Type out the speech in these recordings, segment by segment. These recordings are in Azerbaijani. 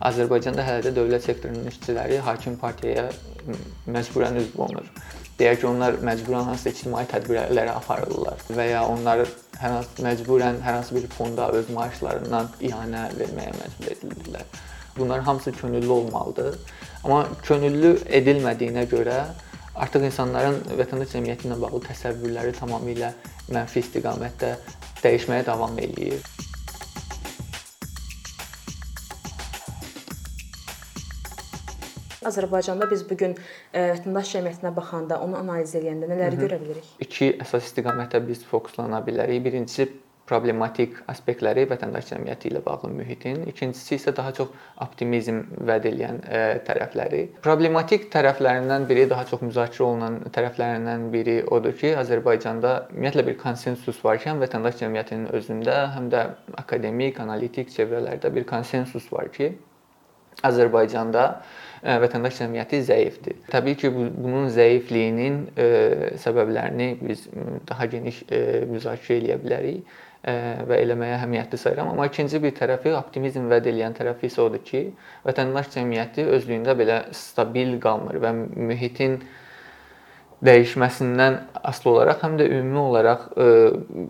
Azərbaycanda hələ də dövlət sektorunun işçiləri hakim partiyaya məcburən üzv olunur. Deyək ki, onlar məcburən hansısa ictimai tədbirlərə aparırlar və ya onlar hər hansı məcburən hər hansı bir fonda öz maaşlarından ianə verməyə məcbur edilirlər. Bunlar hamısı könüllü olmalıdır. Amma könüllü edilmədiyinə görə artıq insanların vətəndaş cəmiyyəti ilə bağlı təsəvvürləri tamamilə mənfi istiqamətdə dəyişməyə davam eləyir. Azərbaycanda biz bu gün e, vətəndaş cəmiyyətinə baxanda, onu analiz edəndə nələri Hı -hı. görə bilirik? İki əsas istiqamətə biz fokuslana bilərik. Birincisi problematik aspektləri vətəndaş cəmiyyəti ilə bağlı mühitin, ikincisi isə daha çox optimizm vəd edən e, tərəfləri. Problematik tərəflərindən biri, daha çox müzakirə olunan tərəflərindən biri odur ki, Azərbaycanda ümumiyyətlə bir konsensus varkən vətəndaş cəmiyyətinin özündə, həm də akademik, analitik çevrələrdə bir konsensus var ki, Azərbaycanda vətəndaş cəmiyyəti zəifdir. Təbii ki, bunun zəifliyinin səbəblərini biz daha geniş müzakirə eləyə bilərik və eləməyə əhəmiyyətli sayıram. Amma ikinci bir tərəfi, optimizm vəd edən tərəfi isə odur ki, vətəndaş cəmiyyəti özlüyündə belə stabil qalmır və mühitin dəyişməsindən asılı olaraq həm də ümumi olaraq ə, e,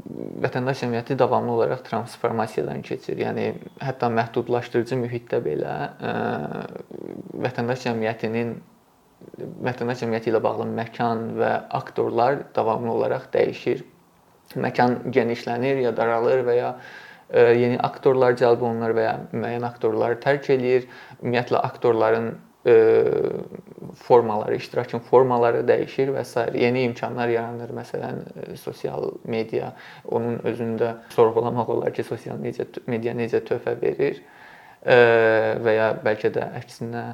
vətəndaş cəmiyyəti davamlı olaraq transformasiyadan keçir. Yəni hətta məhdudlaşdırıcı mühitdə belə ə, e, vətəndaş cəmiyyətinin vətəndaş cəmiyyəti ilə bağlı məkan və aktorlar davamlı olaraq dəyişir. Məkan genişlənir ya daralır və ya ə, e, yeni aktorlar cəlb olunur və ya müəyyən aktorları tərk eləyir. Ümumiyyətlə aktorların formaları, iştirakın formaları dəyişir və s. yeni imkanlar yaranır. Məsələn, e, sosial media onun özündə sorğulamaq olar ki, sosial media media necə töhfə verir e, və ya bəlkə də əksinə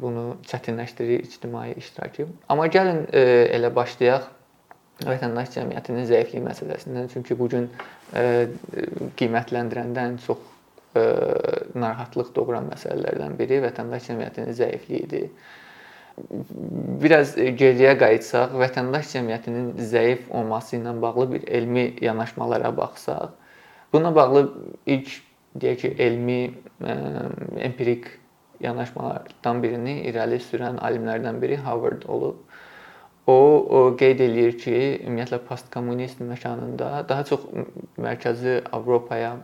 bunu çətinləşdirir ictimai iştirakı. Amma gəlin elə başlayaq vətəndaş cəmiyyətinin zəifliyi məsələsindən. Çünki bu gün qiymətləndirəndə ən çox narahatlıq doğuran məsələlərdən biri vətəndaş cəmiyyətinin zəifliyidir. Biraz geriyə qayıtsaq, vətəndaş cəmiyyətinin zəif olması ilə bağlı bir elmi yanaşmalara baxsaq, buna bağlı ilk deyək ki, elmi empirik yanaşmalardan birini irəli sürən alimlərdən biri Harvard olub. O, o qeyd eləyir ki, ümumiyyətlə postkommunist məkanında daha çox mərkəzi Avropaya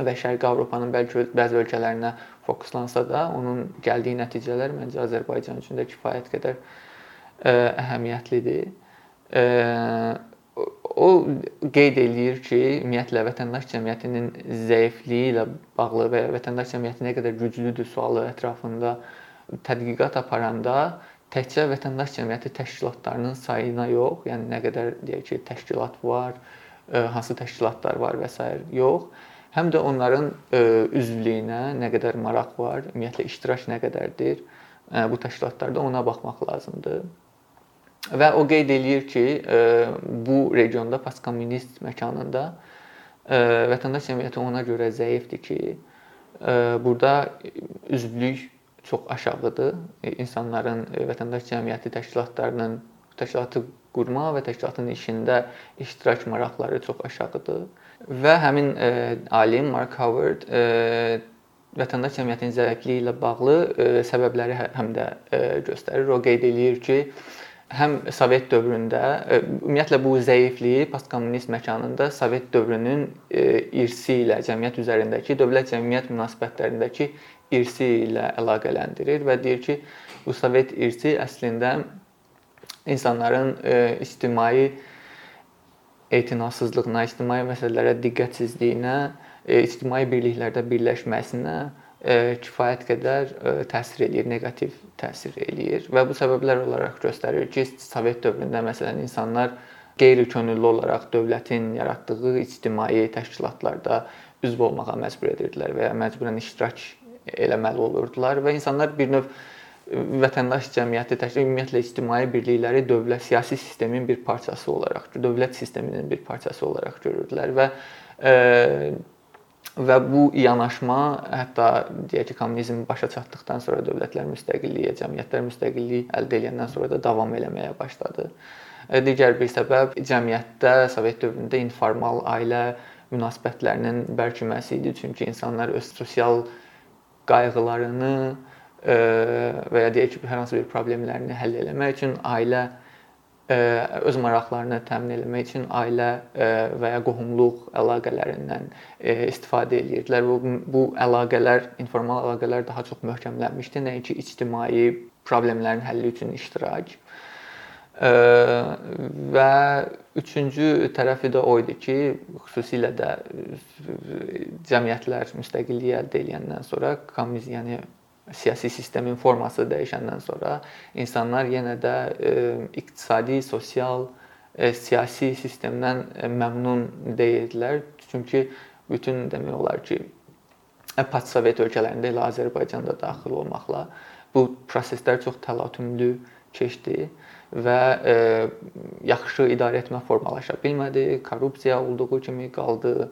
və Şərqi Avropanın bəlkə bəzi ölkələrinə fokuslansa da, onun gəldiyi nəticələr məncə Azərbaycan üçün də kifayət qədər ə, əhəmiyyətlidir. Ə, o qeyd eləyir ki, ümumiyyətlə vətəndaş cəmiyyətinin zəifliyi ilə bağlı və vətəndaş cəmiyyəti nə qədər güclüdür sualı ətrafında tədqiqat aparanda təkcə vətəndaş cəmiyyəti təşkilatlarının sayına yox, yəni nə qədər deyək ki, təşkilat var, hansı təşkilatlar var və s. yox, həm də onların e, üzvlüyünə nə qədər maraq var, ümumiyyətlə iştirak nə qədərdir e, bu təşkilatlarda ona baxmaq lazımdır. Və o qeyd eləyir ki, e, bu regionda postkommunist məkanında vətəndaş cəmiyyəti ona görə zəifdir ki, burada üzvlük çox aşağıdır. İnsanların vətəndaş cəmiyyəti təşkilatlarının təşkilatı qurma və təşkilatın işində iştirak maraqları çox aşağıdır. Və həmin e, alim Mark Howard e, vətəndaş cəmiyyətinin zəifliyi ilə bağlı e, səbəbləri hə, həm də e, göstərir. O qeyd eləyir ki, həm Sovet dövründə e, ümumiyyətlə bu zəifliyi postkommunist məkanında Sovet dövrünün e, irsi ilə cəmiyyət üzərindəki dövlət-cəmiyyət münasibətlərindəki irsi ilə əlaqələndirir və deyir ki, bu Sovet irsi əslində insanların e, ictimai etinasızlığına, ictimai məsələlərə diqqətsizliyinə, e, ictimai birliklərdə birləşməsinə e, kifayət qədər e, təsir eləyir, neqativ təsir eləyir və bu səbəblər olaraq göstərir ki, Sovet dövründə məsələn insanlar qeyri-könüllü olaraq dövlətin yaratdığı ictimai təşkilatlarda üzv olmağa məcbur edirdilər və ya məcburən iştirak eləməli olurdular və insanlar bir növ vətəndaş cəmiyyəti təşkil ümumiyyətlə ictimai birlikləri dövlət siyasi sistemin bir parçası olaraq, dövlət sisteminin bir parçası olaraq görürdülər və e, və bu yanaşma hətta deyək ki, kommunizm başa çatdıqdan sonra dövlətlər müstəqilliyə, cəmiyyətlər müstəqillik əldə edəndən sonra da davam eləməyə başladı. E, digər bir səbəb cəmiyyətdə Sovet dövründə informal ailə münasibətlərinin bərkiməsi idi, çünki insanlar öz sosial qayğılarını və ya deyək ki, hər hansı bir problemlərini həll etmək üçün ailə öz maraqlarını təmin etmək üçün ailə və ya qohumluq əlaqələrindən istifadə edirdilər. Bu bu əlaqələr, informal əlaqələr daha çox möhkəmlənmişdi, nəinki ictimai problemlərin həlli üçün iştirak. Və üçüncü tərəfi də o idi ki, xüsusilə də cəmiyyətlər müstəqillik əldə edəndən sonra kommunizm, yəni siyasi sistemin forması dəyişəndən sonra insanlar yenə də e, iqtisadi, sosial, e, siyasi sistemdən e, məmnun deyildilər. Çünki bütün demək olar ki, postsovet ölkələrində elə Azərbaycanda daxil olmaqla bu proseslər çox təlatümlü keçdi və e, yaxşı idarə etmə formalaşa bilmədi. Korrupsiya olduğu kimi qaldı.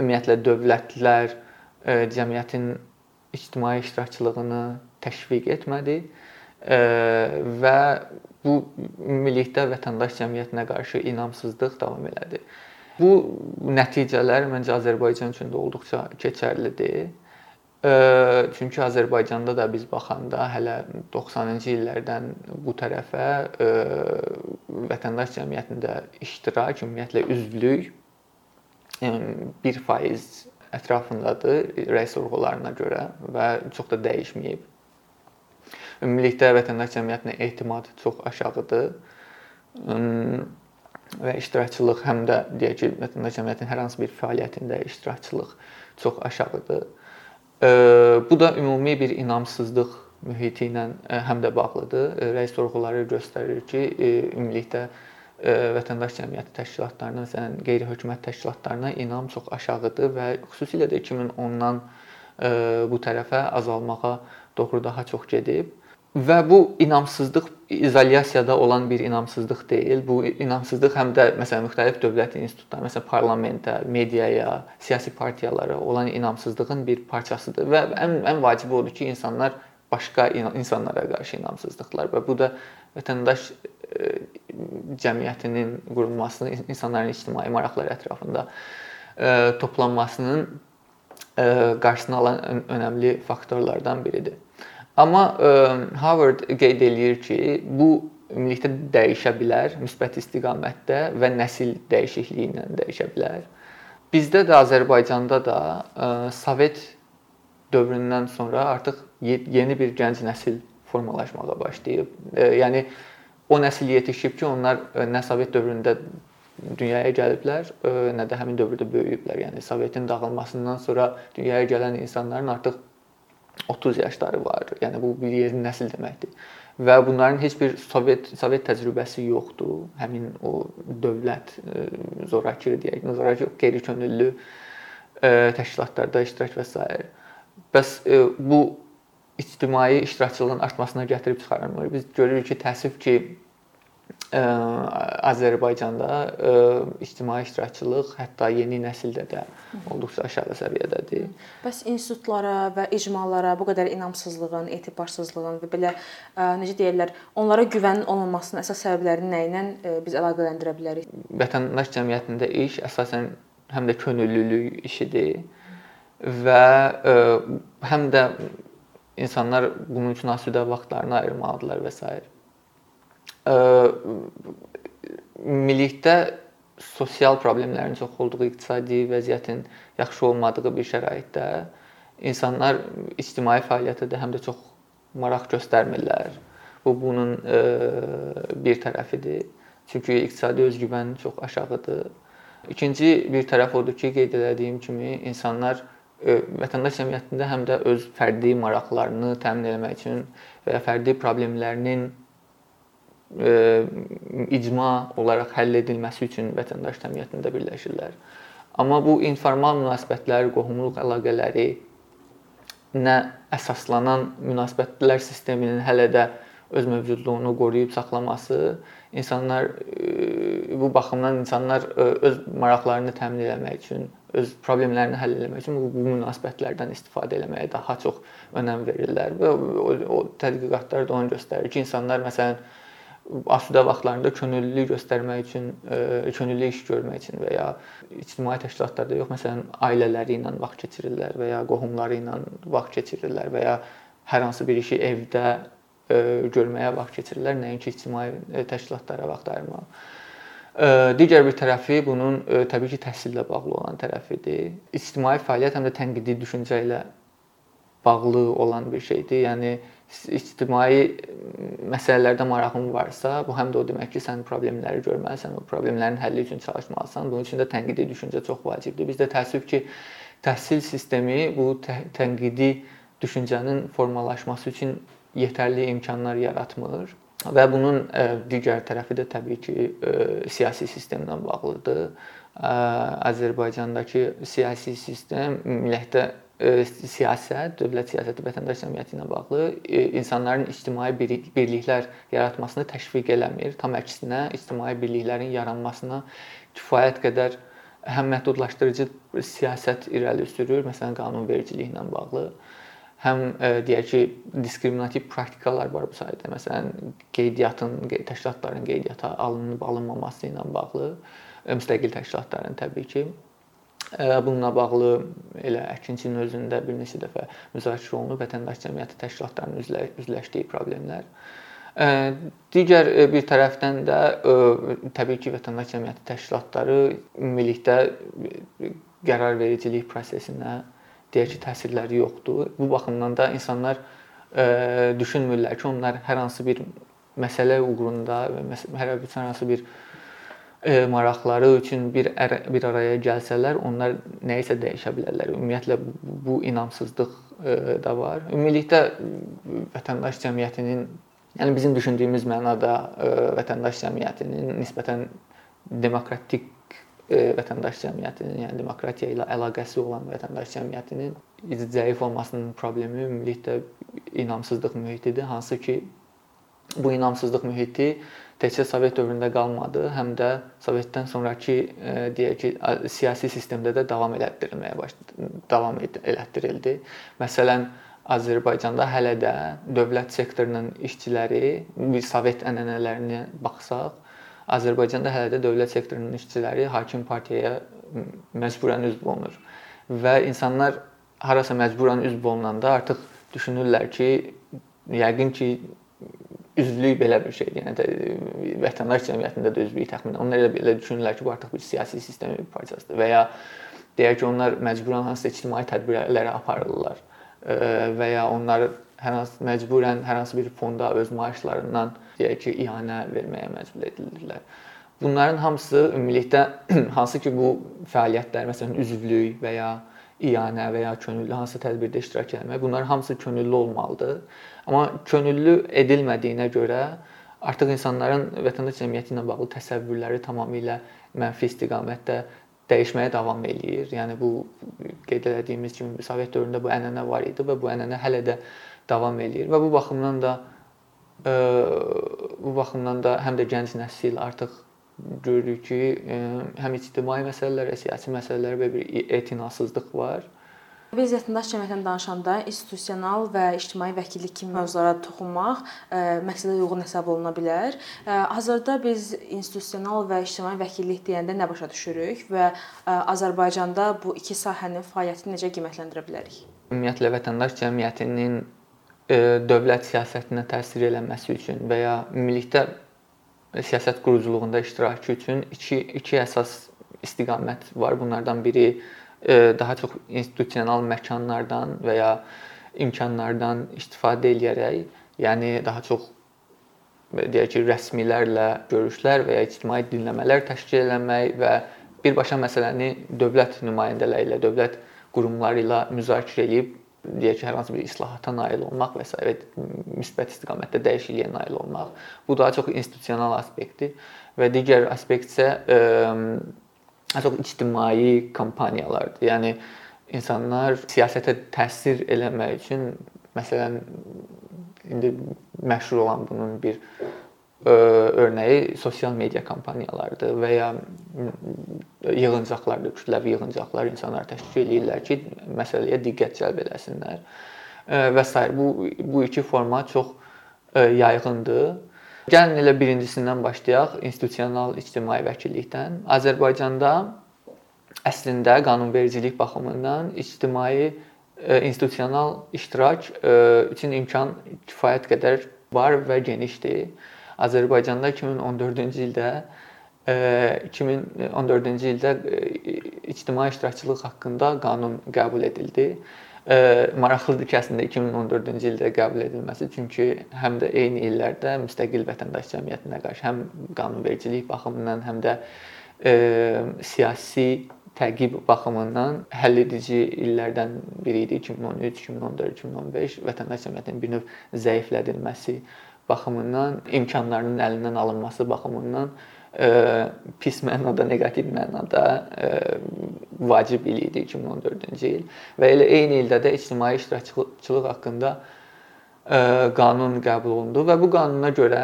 Ümumiyyətlə dövlətlər e, cəmiyyətin ictimai iştirakçılığını təşviq etmədi və bu ümumilikdə vətəndaş cəmiyyətinə qarşı inamsızlıq davam elədi. Bu nəticələr məncə Azərbaycan üçün də olduqca keçərlidir. Çünki Azərbaycanda da biz baxanda hələ 90-cı illərdən bu tərəfə vətəndaş cəmiyyətində iştirak, ümumiyyətlə üzvlük 1% ətrafındadır rəy sorğularına görə və çox da dəyişməyib. Ümumilikdə vətəndaş cəmiyyətinə etimad çox aşağıdır. Və iştirakçılıq həm də deyək ki, vətəndaş cəmiyyətinin hər hansı bir fəaliyyətində iştirakçılıq çox aşağıdır. Bu da ümumi bir inamsızlıq mühiti ilə həm də bağlıdır. Rəy sorğuları göstərir ki, ümumilikdə vətəndaş cəmiyyəti təşkilatlarına, məsələn, qeyri-hökumət təşkilatlarına inam çox aşağıdır və xüsusilə də 2010-dan bu tərəfə azalmağa doğru daha çox gedib. Və bu inamsızlıq izolyasiyada olan bir inamsızlıq deyil. Bu inamsızlıq həm də məsələn müxtəlif dövlət institutlarına, məsələn parlamentə, mediaya, siyasi partiyalara olan inamsızlığın bir parçasıdır və ən ən vacibi odur ki, insanlar başqa insanlara qarşı inamsızlıqlar və bu da vətəndaş cəmiyyətinin qurulmasını, insanların ictimai maraqları ətrafında toplanmasının qarşısını alan önəmli faktorlardan biridir. Amma Harvard qeyd eləyir ki, bu ümumilikdə dəyişə bilər müsbət istiqamətdə və nəsil dəyişikliyi ilə dəyişə bilər. Bizdə də Azərbaycanda da Sovet dövründən sonra artıq yeni bir gənc nəsil formalaşmağa başlayıb. Yəni o nəsil yetişib ki, onlar e, nə Sovet dövründə dünyaya gəliblər, e, nə də həmin dövrdə böyüyüblər. Yəni Sovetin dağılmasından sonra dünyaya gələn insanların artıq 30 yaşları var. Yəni bu bir yeni nəsil deməkdir. Və bunların heç bir Sovet Sovet təcrübəsi yoxdur. Həmin o dövlət e, zorakı deyək, zorakı qeyri-könüllü təşkilatlarda iştirak və s. Bəs bu ictimai iştirakçılığın artmasına gətirib çıxarmır. Biz görürük ki, təəssüf ki, ə, Azərbaycanda ə, ictimai iştirakçılıq hətta yeni nəsildə də olduqca aşağı səviyyədədir. Bəs institutlara və icmalara bu qədər inamsızlığın, etibarsızlığın və belə ə, necə deyirlər, onlara güvənin olmamasının əsas səbəblərini nə ilə biz əlaqələndirə bilərik? Vətəndaş cəmiyyətində iş əsasən həm də könüllülük işidir və ə, həm də insanlar bunun üçün asudə vaxtlarını ayırmalıdırlar və s. Ümumilikdə sosial problemlərin çox olduğu, iqtisadi vəziyyətin yaxşı olmadığı bir şəraitdə insanlar ictimai fəaliyyətə də həm də çox maraq göstərmirlər. Bu bunun bir tərəfidir. Çünki iqtisadi özgüvən çox aşağıdır. İkinci bir tərəf odur ki, qeyd etdiyim kimi insanlar vətəndaş cəmiyyətində həm də öz fərdi maraqlarını təmin etmək üçün və fərdi problemlərinin icma olaraq həll edilməsi üçün vətəndaş cəmiyyətində birləşirlər. Amma bu informal münasibətlər, qohumluq əlaqələri nə əsaslanan münasibətlər sisteminin hələ də öz mövcudluğunu qoruyub saxlaması insanlar bu baxımdan insanlar öz maraqlarını təmin etmək üçün, öz problemlərini həll etmək üçün bu, münasibətlərdən istifadə etməyə daha çox önəm verirlər və o, o tədqiqatlar da onu göstərir ki, insanlar məsələn asudə vaxtlarında könüllülük göstərmək üçün, könüllü iş görmək üçün və ya ictimai təşkilatlarda yox, məsələn, ailələri ilə vaxt keçirirlər və ya qohumları ilə vaxt keçirirlər və ya hər hansı bir işi evdə görməyə vaxt keçirirlər, nəinki ictimai təşkilatlara vaxt ayırmağa. Digər bir tərəfi bunun təbii ki, təhsillə bağlı olan tərəfidir. İctimai fəaliyyət həm də tənqidi düşüncə ilə bağlı olan bir şeydir. Yəni ictimai məsələlərdə marağın varsa, bu həm də o demək ki, sən problemləri görməlisən, o problemlərin həlli üçün çalışmalısan. Bunun üçün də tənqidi düşüncə çox vacibdir. Bizdə təəssüf ki, təhsil sistemi bu tənqidi düşüncənin formalaşması üçün yetərli imkanlar yaratmır. Və bunun digər tərəfi də təbii ki, siyasi sistemlə bağlıdır. Azərbaycandakı siyasi sistem ümumiyyətlə siyasət, dövlət siyasəti vətəndaş cəmiyyəti ilə bağlı insanların ictimai birliklər yaratmasını təşviq eləmir. Tam əksinə, ictimai birliklərin yaranmasına kifayət qədər həm məhdudlaşdırıcı siyasət irəli sürür, məsələn, qanunvericiliklə bağlı, həm deyək ki, diskriminativ praktikalar var bu sahədə. Məsələn, qeydiyyatın, təşkilatların qeydiyyata alınıb alınmaması ilə bağlı müstəqil təşkilatların təbii ki, Bununla bağlı elə əkinçinin özündə bir neçə dəfə müzakirə olunub vətəndaş cəmiyyəti təşkilatlarının üzlə, üzləşdiyi problemlər. Digər bir tərəfdən də təbii ki, vətəndaş cəmiyyəti təşkilatları ümumilikdə qərarvericilik prosesinə deyək ki, təsirləri yoxdur. Bu baxımdan da insanlar düşünmürlər ki, onlar hər hansı bir məsələ uğrunda hər hansı bir maraqları üçün bir bir araya gəlsələr, onlar nə isə dəyişə bilərlər. Ümumiyyətlə bu inamsızlıq da var. Ümumilikdə vətəndaş cəmiyyətinin, yəni bizim düşündüyümüz mənada vətəndaş cəmiyyətinin nisbətən demokratik vətəndaş cəmiyyətinin, yəni demokratiya ilə əlaqəsi olan vətəndaş cəmiyyətinin zəif olmasının problemi ümumilikdə inamsızlıq mühitidir, hansı ki bu inamsızlıq mühiti təkcə Sovet dövründə qalmadı, həm də Sovetdən sonrakı deyək ki, siyasi sistemdə də davam elətdirilməyə başladı, davam elətdirildi. Məsələn, Azərbaycanda hələ də dövlət sektorunun işçiləri Sovet ənənələrinə baxsaq, Azərbaycanda hələ də dövlət sektorunun işçiləri hakim partiyaya məcburən üzv olunur. Və insanlar harasa məcburən üzv olunanda artıq düşünürlər ki, yəqin ki üzvlük belə bir şeydir. Yəni vətəndaş cəmiyyətində də üzvlük təxminən. Onlar elə belə düşünürlər ki, bu artıq bir siyasi sistemin bir parçasıdır və ya deyək ki, onlar məcburən hansısa ictimai tədbirlərə aparırlar və ya onlar hər hansı məcburən hər hansı bir fonda öz maaşlarından deyək ki, ianə verməyə məcbur edilirlər. Bunların hamısı ümumilikdə hansı ki bu fəaliyyətlər, məsələn, üzvlük və ya ianə və ya könüllü hansısa tədbirdə iştirak etmək, bunlar hamısı könüllü olmalıdır. Amma könüllü edilmədiyinə görə artıq insanların vətəndaş cəmiyyəti ilə bağlı təsəvvürləri tamamilə mənfi istiqamətdə dəyişməyə davam eləyir. Yəni bu qeyd etdiyimiz kimi Sovet dövründə bu ənənə var idi və bu ənənə hələ də davam eləyir və bu baxımdan da ə, bu baxımdan da həm də gənc nəsil artıq görürük ki, həm ictimai məsələlərə, siyasi məsələlərə bir etinasızlıq var. Biz vətəndaş cəmiyyətindən danışanda institusional və ictimai vəkillik kimi mövzulara toxunmaq məqsədə uyğun hesab oluna bilər. Hazırda biz institusional və ictimai vəkillik deyəndə nə başa düşürük və Azərbaycanda bu iki sahənin fəaliyyətini necə qiymətləndirə bilərik? Ümumiyyətlə vətəndaş cəmiyyətinin dövlət siyasətinə təsir eləməsi üçün və ya ümumilikdə siyasət quruculuğunda iştirakı üçün iki iki əsas istiqamət var. Bunlardan biri e, daha çox institusional məkanlardan və ya imkanlardan istifadə eləyərək, yəni daha çox deyək ki, rəsmilərlə görüşlər və ya ictimai dinləmələr təşkil etmək və birbaşa məsələni dövlət nümayəndələri ilə, dövlət qurumları ilə müzakirə edib deyək ki, hər hansı bir islahata nail olmaq və s. müsbət istiqamətdə dəyişikliyə nail olmaq. Bu daha çox institusional aspektdir və digər aspekt isə daha çox ictimai kampaniyalardır. Yəni insanlar siyasətə təsir eləmək üçün məsələn indi məşhur olan bunun bir örnəyi sosial media kampaniyalarıdır və ya yığıncaqlardır, kütləvi yığıncaqlar insanlar təşkil edirlər ki, məsələyə diqqət cəlb eləsinlər və s. bu bu iki forma çox yayğındır Gəlin elə birincisindən başlayaq, institusional ictimai vəkillikdən. Azərbaycanda əslində qanunvericilik baxımından ictimai institusional iştirak üçün imkan kifayət qədər var və genişdir. Azərbaycanda 2014-cü ildə 2014-cü ildə ictimai iştirakçılıq haqqında qanun qəbul edildi. Maraqlıdır ki, əslində 2014-cü ildə qəbul edilməsi, çünki həm də eyni illərdə müstəqil vətəndaş cəmiyyətinə qarşı həm qanunvericilik baxımından, həm də siyasi təqib baxımından həlledici illərdən biri idi. 2013, 2014, 2015 vətəndaş cəmiyyətinin bir növ zəiflədilməsi baxımından, imkanlarının əlindən alınması baxımından pis mənada, neqativ mənada vacib idi 2014-cü il və elə eyni ildə də ictimai iştirakçılıq haqqında qanun qəbul olundu və bu qanuna görə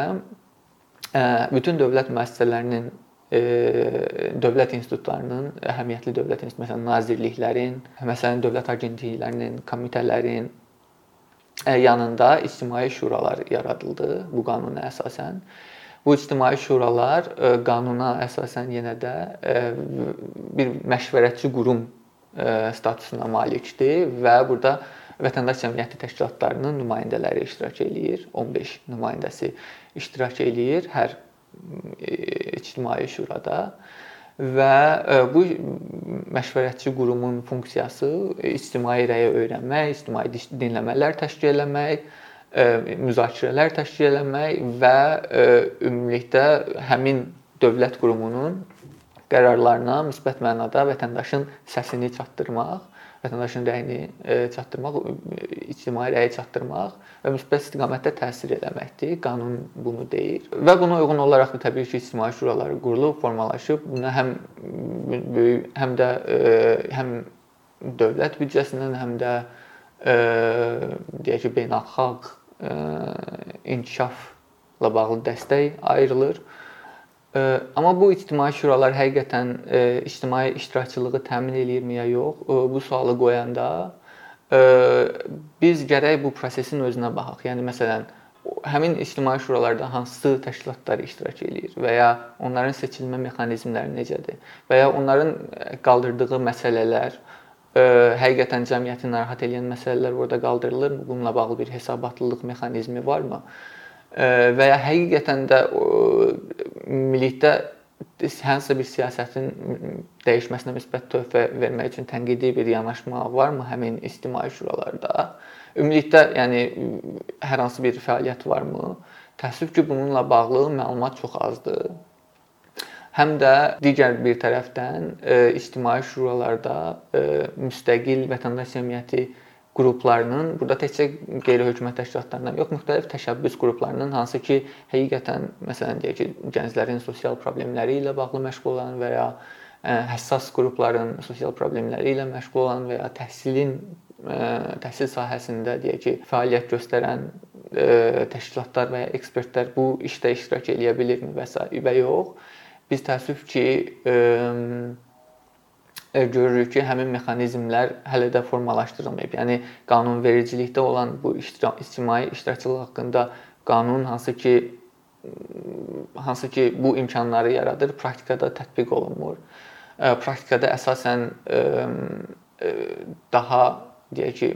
bütün dövlət müəssisələrinin dövlət institutlarının, əhəmiyyətli dövlət institutları, məsələn, nazirliklərin, məsələn, dövlət agentliklərinin, komitələrin yanında ictimai şuralar yaradıldı bu qanuna əsasən. Bu ictimai şuralar e, qanuna əsasən yenə də e, bir məşvərətçi qurum e, statusuna malikdir və burada vətəndaş cəmiyyəti təşkilatlarının nümayəndələri iştirak eləyir. 15 nümayəndəsi iştirak eləyir hər ictimai şurada və bu məşvərətçi qurumun funksiyası ictimai rəyi öyrənmək, ictimai dinləmələr təşkil etmək, müzakirələr təşkil etmək və ümumilikdə həmin dövlət qurumunun qərarlarına müsbət mənada vətəndaşın səsini çatdırmaq, vətəndaşın rəyini çatdırmaq, ictimai rəyi çatdırmaq və müsbət istiqamətdə təsir etməkdir. Qanun bunu deyir. Və buna uyğun olaraq da təbii ki, ictimai şuralar qurulub, formalaşıb. Buna həm böyük, həm də həm dövlət büdcəsindən, həm də deyək ki, beynəlxalq inkişafla bağlı dəstək ayrılır. Amma bu ictimai şuralar həqiqətən ictimai iştirakçılığı təmin eləyirmi ya yox? Bu sualı qoyanda biz gərək bu prosesin özünə baxaq. Yəni məsələn, həmin ictimai şuralarda hansı təşkilatlar iştirak eləyir və ya onların seçilmə mexanizmləri necədir və ya onların qaldırdığı məsələlər həqiqətən cəmiyyəti narahat edən məsələlər burada qaldırılırmı? Bununla bağlı bir hesabatlılıq mexanizmi varmı? Və ya həqiqətən də ümumilikdə hansısa bir siyasətin dəyişməsinə müsbət töhfə vermək üçün tənqidi bir yanaşma varmı həmin ictimai şuralarda? Ümumilikdə, yəni hər hansı bir fəaliyyət varmı? Təəssüf ki, bununla bağlı məlumat çox azdır həm də digər bir tərəfdən e, ictimai şuralarda e, müstəqil vətəndaş cəmiyyəti qruplarının, burada təkcə qeyri-hökumət təşkilatlarından yox, müxtəlif təşəbbüs qruplarının hansı ki, həqiqətən məsələn deyək ki, gənclərin sosial problemləri ilə bağlı məşğul olan və ya e, həssas qrupların sosial problemləri ilə məşğul olan və ya təhsilin təhsil sahəsində deyək ki, fəaliyyət göstərən təşkilatlar və ya ekspertlər bu işdə iştirak eləyə bilirmi və s. və yox. Biz təəssüf ki, görürük ki, həmin mexanizmlər hələ də formalaşdırılmayıb. Yəni qanunvericilikdə olan bu ictimai iştirakçılıq haqqında qanun hansı ki hansı ki bu imkanları yaradır, praktikada tətbiq olunmur. Praktikada əsasən daha deyək ki,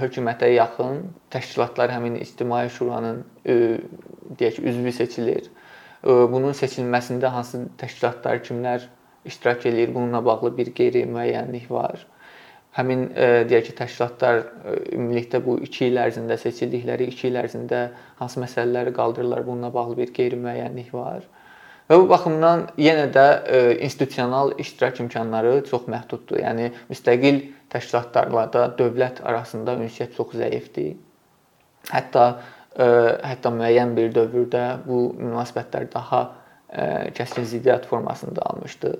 hökumətə yaxın təşkilatlar həmin ictimai şuranın deyək ki, üzvü seçilir bunun seçilməsində hansı təşkilatlar, kimlər iştirak eləyir, bununla bağlı bir qeyri-müəyyənlik var. Həmin deyək ki, təşkilatlar ümumilikdə bu 2 il ərzində seçildikləri 2 il ərzində hansı məsələləri qaldırırlar, bununla bağlı bir qeyri-müəyyənlik var. Və bu baxımdan yenə də institusional iştirak imkanları çox məhduddur. Yəni müstəqil təşkilatlarla da dövlət arasında ünsiyyət çox zəifdir. Hətta hətta müəyyən bir dövrdə bu münasibətlər daha kəskin ziddiyyət formasında almışdı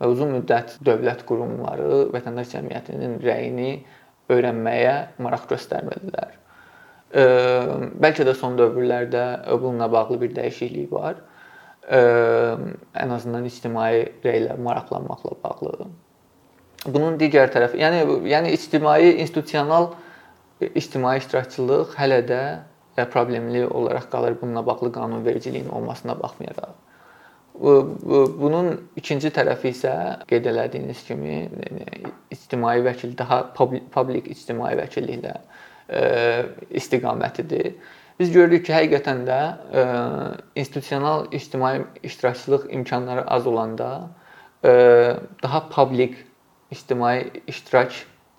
və uzun müddət dövlət qurumları vətəndaş cəmiyyətinin rəyini öyrənməyə maraq göstərmədilər. Bəlkə də son dövrlərdə bununla bağlı bir dəyişiklik var. Ən azından ictimai rəylə maraqlanmaqla bağlı. Bunun digər tərəfi, yəni yəni ictimai institusional ictimai iştirakçılıq hələ də problemli olaraq qalır bununla bağlı qanunvericiliyin olmasına baxmayaraq. Bunun ikinci tərəfi isə qeyd elədiyiniz kimi ictimai vəkil daha publik ictimai vəkilliklə istiqamətidir. Biz görürük ki, həqiqətən də institusional ictimai iştirakçılıq imkanları az olanda daha publik ictimai iştirak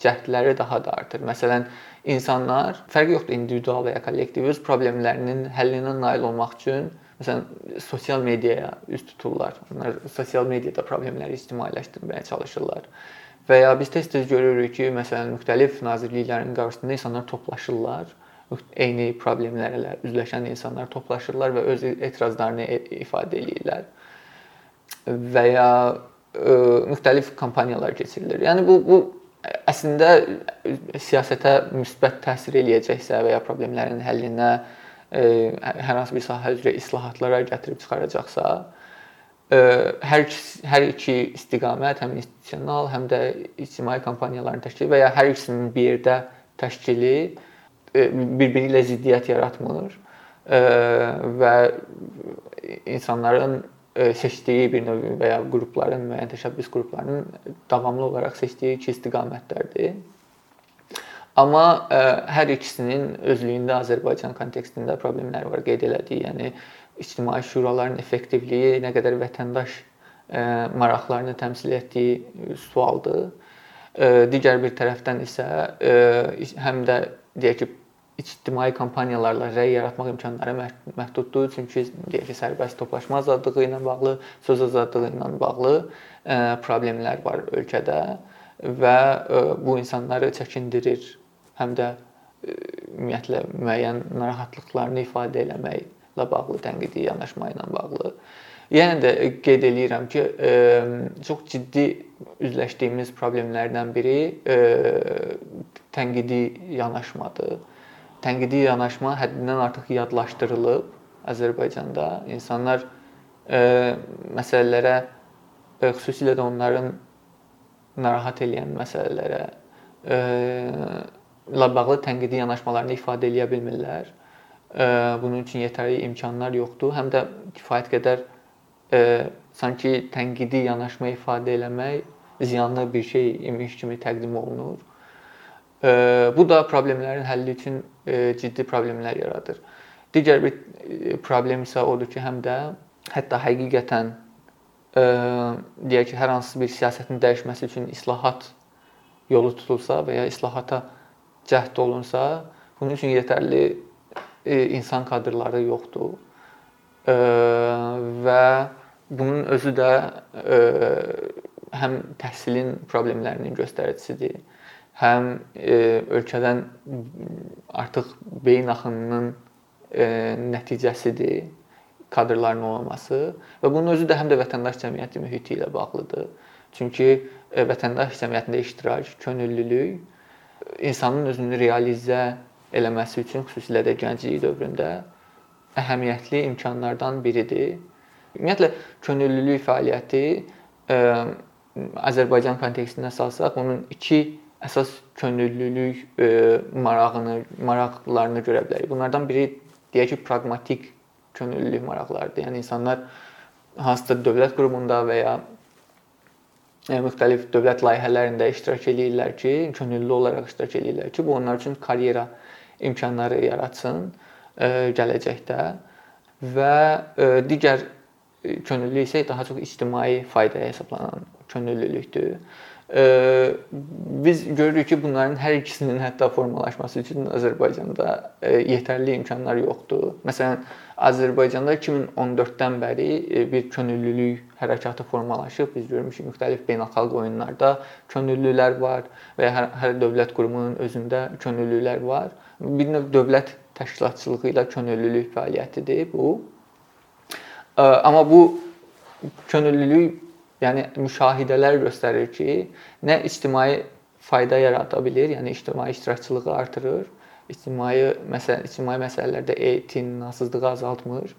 cəhdləri daha da artır. Məsələn, insanlar fərqi yoxdur individual və ya kollektiv öz problemlərinin həllinə nail olmaq üçün məsələn sosial mediaya üz tuturlar. Onlar sosial mediada problemləri ictimailəşdirməyə çalışırlar. Və ya biz tez-tez görürük ki, məsələn müxtəlif nazirliklərin qarşısında insanlar toplaşırlar eyni problemlərlə üzləşən insanlar toplaşırlar və öz etirazlarını e, ifadə eləyirlər. Və ya ə, e, müxtəlif kampaniyalar keçirilir. Yəni bu bu əslində siyasətə müsbət təsir eləyəcəksə və ya problemlərin həllinə e, hər hansı bir sahə üzrə islahatlara gətirib çıxaracaqsa, ə, hər hər iki istiqamət, həm institusional, həm də ictimai kampaniyaların təşkili və ya hər ikisinin bir yerdə təşkili E, bir-biri ilə ziddiyyət yaratmır e, və insanların e, seçdiyi bir növ və ya qrupların, müəyyən təşəbbüs qruplarının davamlı olaraq seçdiyi iki istiqamətlərdir. Amma ə, hər ikisinin özlüyündə Azərbaycan kontekstində problemləri var qeyd elədik. Yəni ictimai şuraların effektivliyi nə qədər vətəndaş ə, maraqlarını təmsil etdiyi sualdır. Ə, digər bir tərəfdən isə ə, həm də deyək ki, ictimai kampaniyalarla rəy yaratmaq imkanları məhduddur. Çünki deyək ki, sərbəst toplaşma azadlığı ilə bağlı, söz azadlığı ilə bağlı e, problemlər var ölkədə və e, bu insanları çəkindirir. Həm də e, ümumiyyətlə müəyyən narahatlıqlarını ifadə eləməklə bağlı tənqidi yanaşma ilə bağlı. Yenə də qeyd eləyirəm ki, çox ciddi üzləşdiyimiz problemlərdən biri tənqidi yanaşmadır tənqidi yanaşma həddindən artıq yadlaşdırılıb Azərbaycanda. İnsanlar e, məsələlərə e, xüsusilə də onların narahat edən məsələlərə e, ilə bağlı tənqidi yanaşmalarını ifadə edə bilmirlər. E, bunun üçün yetərli imkanlar yoxdur. Həm də kifayət qədər e, sanki tənqidi yanaşma ifadə eləmək ziyanlı bir şey imiş kimi təqdim olunur. Bu da problemlərin həlli üçün ciddi problemlər yaradır. Digər bir problem isə odur ki, həm də hətta həqiqətən deyək ki, hər hansı bir siyasətin dəyişməsi üçün islahat yolu tutulsa və ya islahata cəhd olunsa, bunun üçün yetərli insan kadrları yoxdur. Və bunun özü də həm təhsilin problemlərinin göstəricisidir həm e, ölkədən artıq beyin axınının e, nəticəsidir kadrların olmaması və bunun özü də həm də vətəndaş cəmiyyəti mühiti ilə bağlıdır. Çünki e, vətəndaş cəmiyyətində iştirak, könüllülük insanın özünü realizə eləməsi üçün xüsusilə də gənclik dövründə əhəmiyyətli imkanlardan biridir. Ümumiyyətlə könüllülük fəaliyyəti ə, Azərbaycan kontekstində salsaq, onun iki əsas könüllülük e, marağını, maraqlarını görə bilərik. Bunlardan biri deyək ki, praqmatik könüllülük maraqlarıdır. Yəni insanlar hansısa dövlət qurumunda və ya e, müxtəlif dövlət layihələrində iştirak eləyirlər ki, könüllü olaraq iştirak eləyirlər ki, bu onlar üçün karyera imkanları yaratsın e, gələcəkdə və e, digər könüllülük isə daha çox ictimai faydaya hesablanan könüllülükdür biz görürük ki, bunların hər ikisinin hətta formalaşması üçün Azərbaycanda yetərli imkanlar yoxdur. Məsələn, Azərbaycanda 2014-dən bəri bir könüllülük hərəkatı formalaşıb. Biz görmüşük müxtəlif beynəlxalq oyunlarda könüllülər var və hər, hər dövlət qurumunun özündə könüllülər var. Bir növ dövlət təşkilatçılığı ilə könüllülük fəaliyyətidir bu. Amma bu könüllülük Yəni müşahidələr göstərir ki, nə ictimai fayda yarada bilər, yəni ictimai iştirakçılığı artırır, ictimai məsələ ictimai məsələlərdə etinasızlığı azaltmır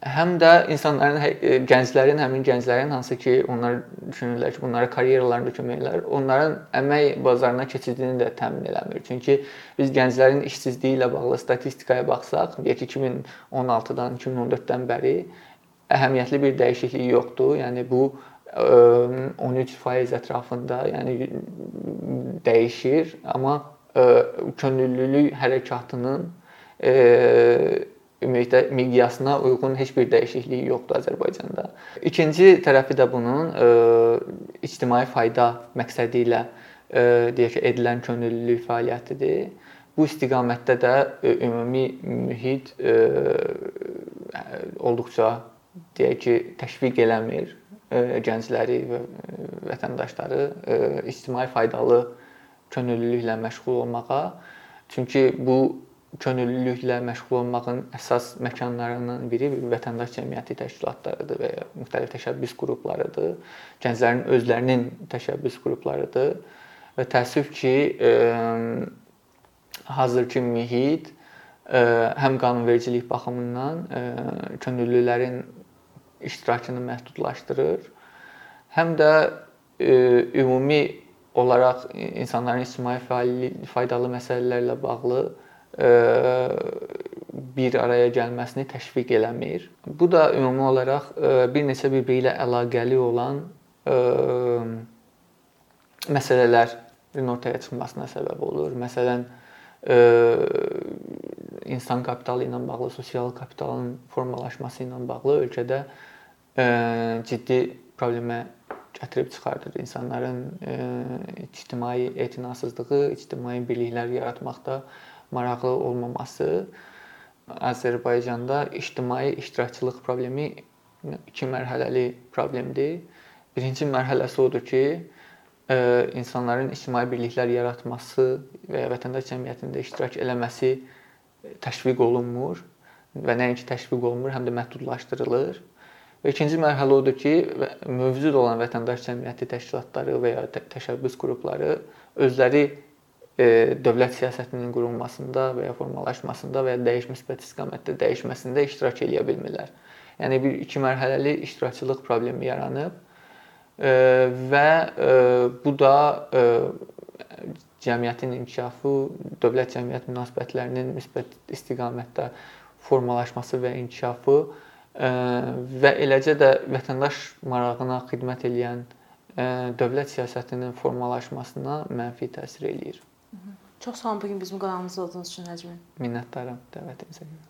həm də insanların gənclərin, həmin gənclərin hansı ki, onlar düşünürlər ki, bunlara karyeralarında kömək elər, onların əmək bazarına keçidini də təmin eləmir. Çünki biz gənclərin işsizliyi ilə bağlı statistikaya baxsaq, deyək ki, 2016-dan 2014-dən bəri əhəmiyyətli bir dəyişiklik yoxdur. Yəni bu 13% ətrafında, yəni dəyişir, amma könüllülük hərəkatının ümumilikdə miqyasına uyğun heç bir dəyişiklik yoxdur Azərbaycanda. İkinci tərəfi də bunun ictimai fayda məqsədi ilə deyək ki, edilən könüllülük fəaliyyətidir. Bu istiqamətdə də ümumi mühit olduqca deyək ki, təşviq eləmir gəncləri və vətəndaşları ictimai faydalı könüllülüklə məşğul olmağa. Çünki bu könüllülüklə məşğul olmağın əsas məkanlarından biri vətəndaş cəmiyyəti təşkilatlarıdır və ya müxtəlif təşəbbüs qruplarıdır. Gənclərin özlərinin təşəbbüs qruplarıdır. Və təəssüf ki, hazırki mühit həm qanunvericilik baxımından könüllülərin iştirakını məhdudlaşdırır, həm də ümumi olaraq insanların ictimai faydalı məsələlərlə bağlı bir araya gəlməsini təşviq eləmir. Bu da ümumi olaraq bir neçə bir-biri ilə əlaqəli olan məsələlərin ortaya çıxmasına səbəb olur. Məsələn, insan kapitalı ilə bağlı, sosial kapitalın formalaşması ilə bağlı ölkədə ciddi problemə gətirib çıxardır. İnsanların ictimai etinasızlığı, ictimai birliklər yaratmaqda maraqlı olmaması Azərbaycanda ictimai iştirakçılıq problemi iki mərhələli problemdir. Birinci mərhələsi odur ki, insanların ictimai birliklər yaratması və vətəndaş cəmiyyətində iştirak eləməsi təşviq olunmur və nəinki təşviq olunmur, həm də məhdudlaşdırılır. Və ikinci mərhələ odur ki, mövcud olan vətəndaş cəmiyyəti təşkilatları və ya təşəbbüs qrupları özləri dövlət siyasətinin qurulmasında və ya formalaşmasında və ya dəyiş müsbət istiqamətdə dəyişməsində iştirak eləyə bilmirlər. Yəni bir iki mərhələli iştirakçılıq problemi yaranıb və bu da cəmiyyətin inkişafı, dövlət cəmiyyət münasibətlərinin müsbət istiqamətdə formalaşması və inkişafı və eləcə də vətəndaş marağına xidmət edən dövlət siyasətinin formalaşmasına mənfi təsir eləyir. Çox sağ olun bu gün bizim qonağımız olduğunuz üçün Nəcmin. Minnətdaram dəvətinizə görə.